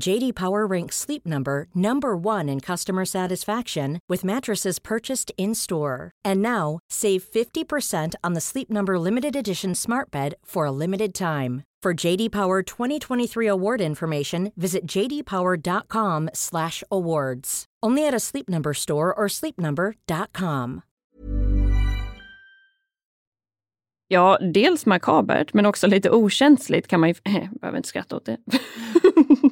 JD Power ranks Sleep Number number 1 in customer satisfaction with mattresses purchased in-store. And now, save 50% on the Sleep Number limited edition Smart Bed for a limited time. For JD Power 2023 award information, visit jdpower.com/awards. Only at a Sleep Number store or sleepnumber.com. Ja, dels makabert, men också lite okänsligt kan man ju... Behöver inte skratta åt det.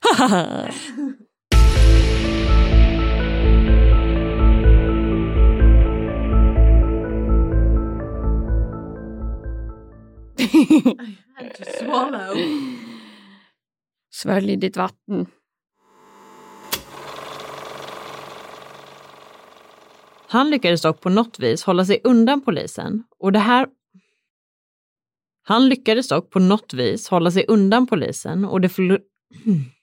Svälj ditt vatten. Han lyckades dock på något vis hålla sig undan polisen och det här han lyckades dock på något vis hålla sig undan polisen och det förlo-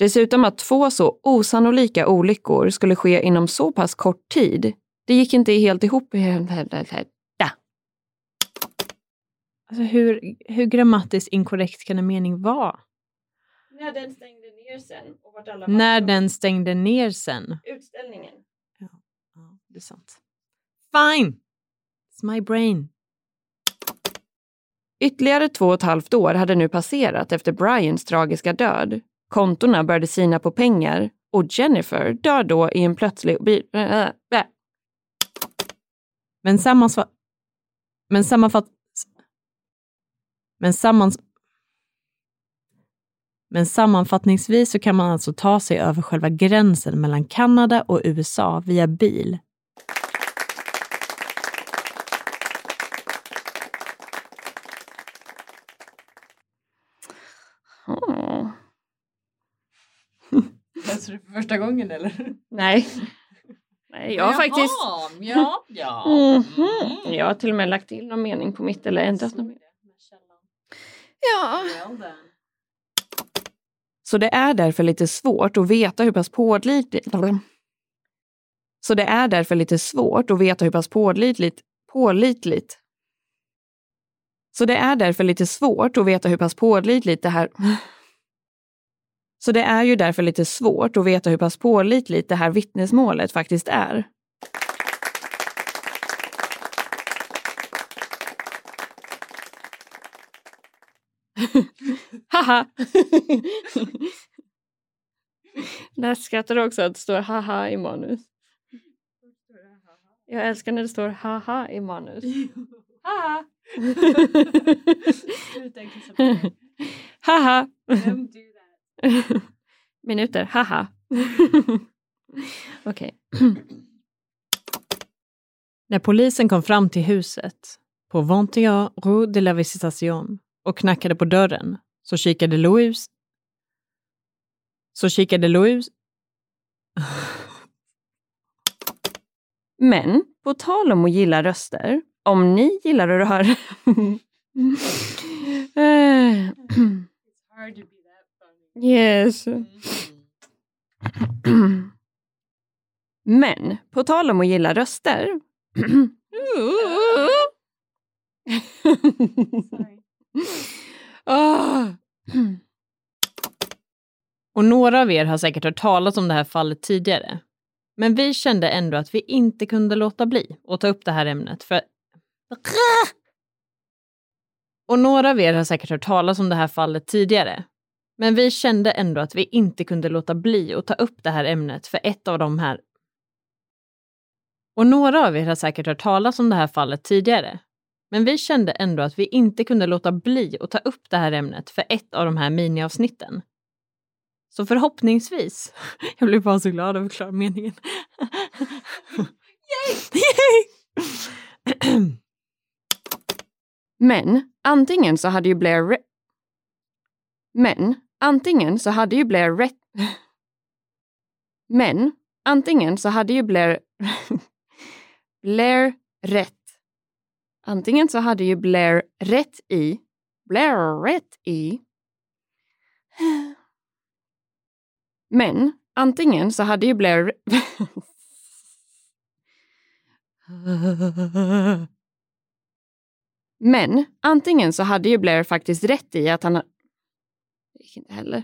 Dessutom att två så osannolika olyckor skulle ske inom så pass kort tid, det gick inte helt ihop. Alltså hur, hur grammatiskt inkorrekt kan en mening vara? När den stängde ner sen och vart alla När den stängde ner sen. Utställningen. Ja, det är sant. Fine! It's my brain. Ytterligare två och ett halvt år hade nu passerat efter Brians tragiska död. Kontorna började sina på pengar och Jennifer dör då i en plötslig bil... Äh, äh, men sammansva... Men sammanfatt... Men sammans... Men sammanfattningsvis så kan man alltså ta sig över själva gränsen mellan Kanada och USA via bil. Oh. Läser du för första gången eller? Nej. Nej, jag har faktiskt... Ja, ja. Mhm. Jag har till och med lagt till någon mening på mitt eller ändrat någon mening. Ja. Så det är därför lite svårt att veta hur pass pålitligt... Så det är därför lite svårt att veta hur pass pålitligt... Pålitligt... Så det är därför lite svårt att veta hur pass pålitligt det här... Så det är ju därför lite svårt att veta hur pass pålitligt det här vittnesmålet faktiskt är. Haha! Där skrattar du också att det står haha i manus. Jag älskar när det står haha i manus. Haha! haha! Minuter, haha. Okej. När polisen kom fram till huset på 21 Rue de la Visitation och knackade på dörren så kikade Louise... Så kikade Louise... Men på tal om att gilla röster, om ni gillar att höra... Yes. Men på tal om att gilla röster. Ah. Och några av er har säkert hört talas om det här fallet tidigare. Men vi kände ändå att vi inte kunde låta bli att ta upp det här ämnet för... Och några av er har säkert hört talas om det här fallet tidigare. Men vi kände ändå att vi inte kunde låta bli att ta upp det här ämnet för ett av de här... Och några av er har säkert hört talas om det här fallet tidigare. Men vi kände ändå att vi inte kunde låta bli att ta upp det här ämnet för ett av de här miniavsnitten. Så förhoppningsvis, jag blev bara så glad av att förklara meningen. Yay! Men antingen så hade ju Blair... Men antingen så hade ju Blair rätt... Men antingen så hade ju Blair... Blair rätt. Antingen så hade ju Blair rätt i... Blair rätt i... Men antingen så hade ju Blair... Men antingen så hade ju Blair faktiskt rätt i att han... Det gick inte heller.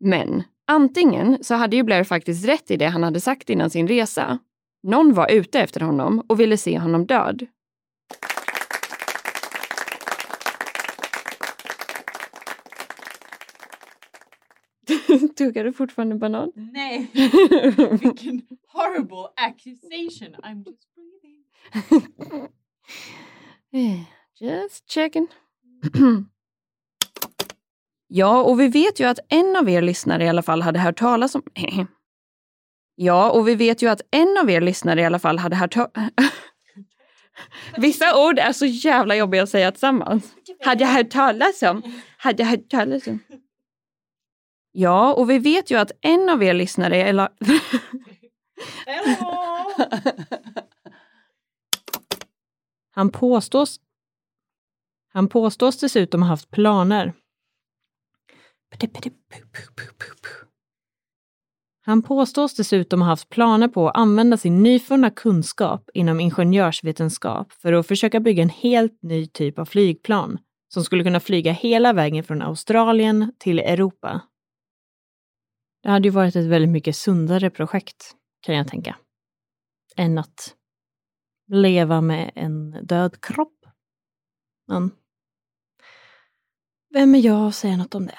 Men antingen så hade ju Blair faktiskt rätt i det han hade sagt innan sin resa. Någon var ute efter honom och ville se honom död. Tuggar du fortfarande banan? Nej, vilken horrible accusation. I'm just breathing. Just checking. ja, och vi vet ju att en av er lyssnare i alla fall hade hört talas om... ja, och vi vet ju att en av er lyssnare i alla fall hade hört talas... Vissa ord är så jävla jobbiga att säga tillsammans. Hade jag hört talas om. Hade jag hört talas om. Ja, och vi vet ju att en av er lyssnare eller... Han påstås, han påstås dessutom ha haft planer. Han påstås dessutom ha haft planer på att använda sin nyfunna kunskap inom ingenjörsvetenskap för att försöka bygga en helt ny typ av flygplan som skulle kunna flyga hela vägen från Australien till Europa. Det hade ju varit ett väldigt mycket sundare projekt, kan jag tänka, än att leva med en död kropp. Men vem är jag att säga något om det?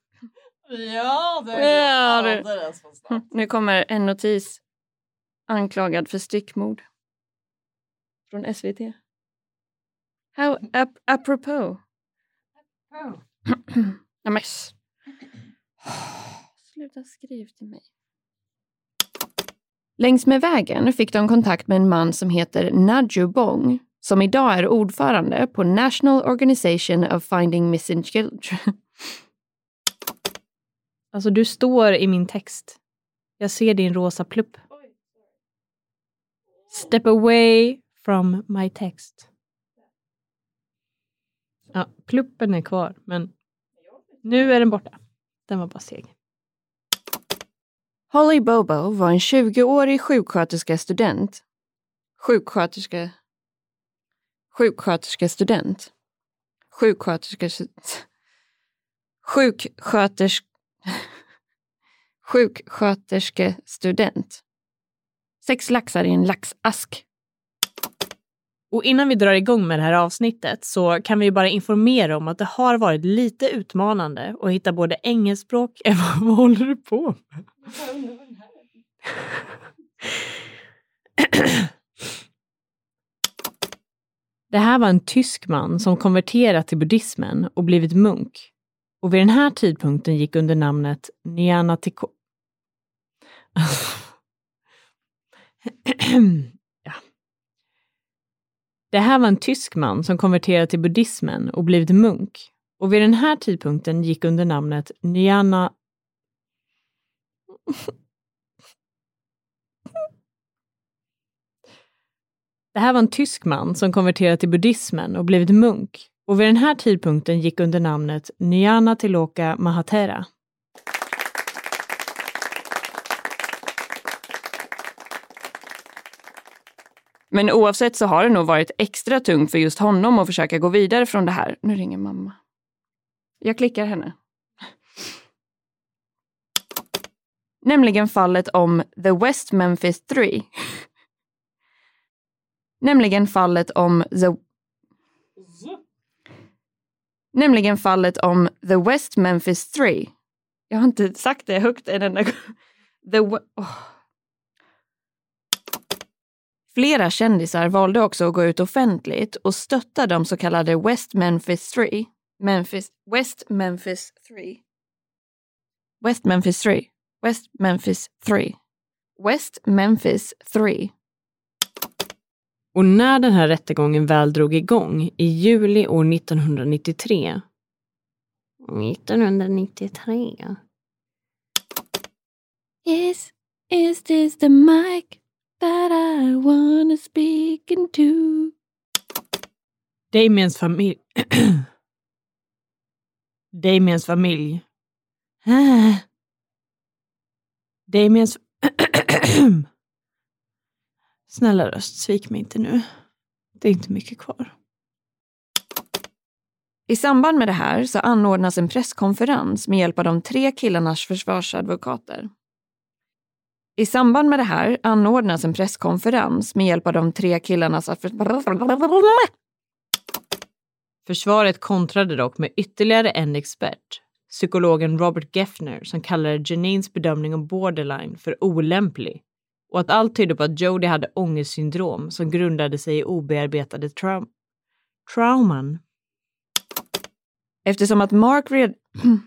Ja, det Ja, det- Nu kommer en notis. Anklagad för styckmord. Från SVT. How ap apropos. Ja, men Sluta skriv till mig. Längs med vägen fick de kontakt med en man som heter Nadju Bong, som idag är ordförande på National Organization of Finding Missing Children. Alltså du står i min text. Jag ser din rosa plupp. Step away from my text. Ja, pluppen är kvar, men nu är den borta. Den var bara seg. Holly Bobo var en 20-årig sjuksköterska student. Sjuksköterska... Sjuksköterska student. Sjuksköterska... Sjuksköterska... Sjuksköterskestudent. Sex laxar i en laxask. Och innan vi drar igång med det här avsnittet så kan vi bara informera om att det har varit lite utmanande att hitta både engelskspråk... Vad håller du på med? Det här var en tysk man som konverterat till buddhismen och blivit munk. Och vid den här tidpunkten gick under namnet Nianatiko... ja. Det här var en tysk man som konverterat till buddhismen och blivit munk. Och vid den här tidpunkten gick under namnet Nyana... Det här var en tysk man som konverterat till buddhismen och blivit munk och vid den här tidpunkten gick under namnet Nyana Tiloka Mahatera. Men oavsett så har det nog varit extra tungt för just honom att försöka gå vidare från det här. Nu ringer mamma. Jag klickar henne. Nämligen fallet om The West Memphis 3. Nämligen fallet om The... Nämligen fallet om The West Memphis 3. Jag har inte sagt det högt en enda gång. The... Oh. Flera kändisar valde också att gå ut offentligt och stötta de så kallade West Memphis 3. Memphis, West Memphis 3. West Memphis 3. West Memphis 3. West Memphis 3. Och när den här rättegången väl drog igång i juli år 1993 1993 Is, is this the mic that I wanna speak into? Damiens familj Damiens familj. Damiens Snälla röst, svik mig inte nu. Det är inte mycket kvar. I samband med det här så anordnas en presskonferens med hjälp av de tre killarnas försvarsadvokater. I samband med det här anordnas en presskonferens med hjälp av de tre killarnas... Försvaret kontrade dock med ytterligare en expert, psykologen Robert Geffner, som kallade Janines bedömning om borderline för olämplig och att allt tydde på att Jodie hade ångestsyndrom som grundade sig i obearbetade traum trauman. Eftersom att Mark red...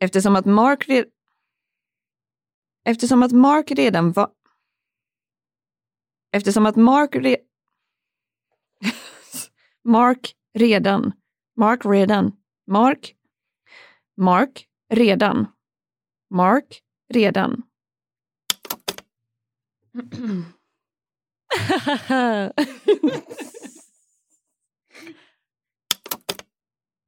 Eftersom att Mark red... Eftersom att Mark redan var... Eftersom att Mark re... Mark redan. Mark redan. Mark. Mark redan. Mark redan.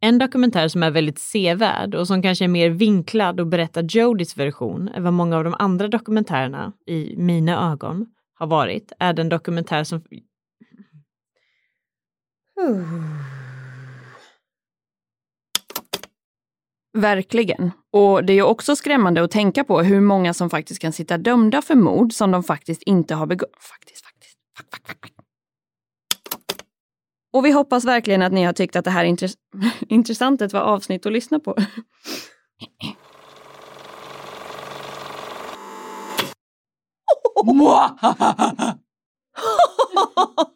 En dokumentär som är väldigt sevärd och som kanske är mer vinklad och berättar Jodys version än vad många av de andra dokumentärerna, i mina ögon, har varit, är den dokumentär som... Verkligen. Och det är också skrämmande att tänka på hur många som faktiskt kan sitta dömda för mord som de faktiskt inte har begått. Faktiskt, faktiskt. Fuck, fuck, fuck. Och vi hoppas verkligen att ni har tyckt att det här är intress intressant ett var avsnitt att lyssna på.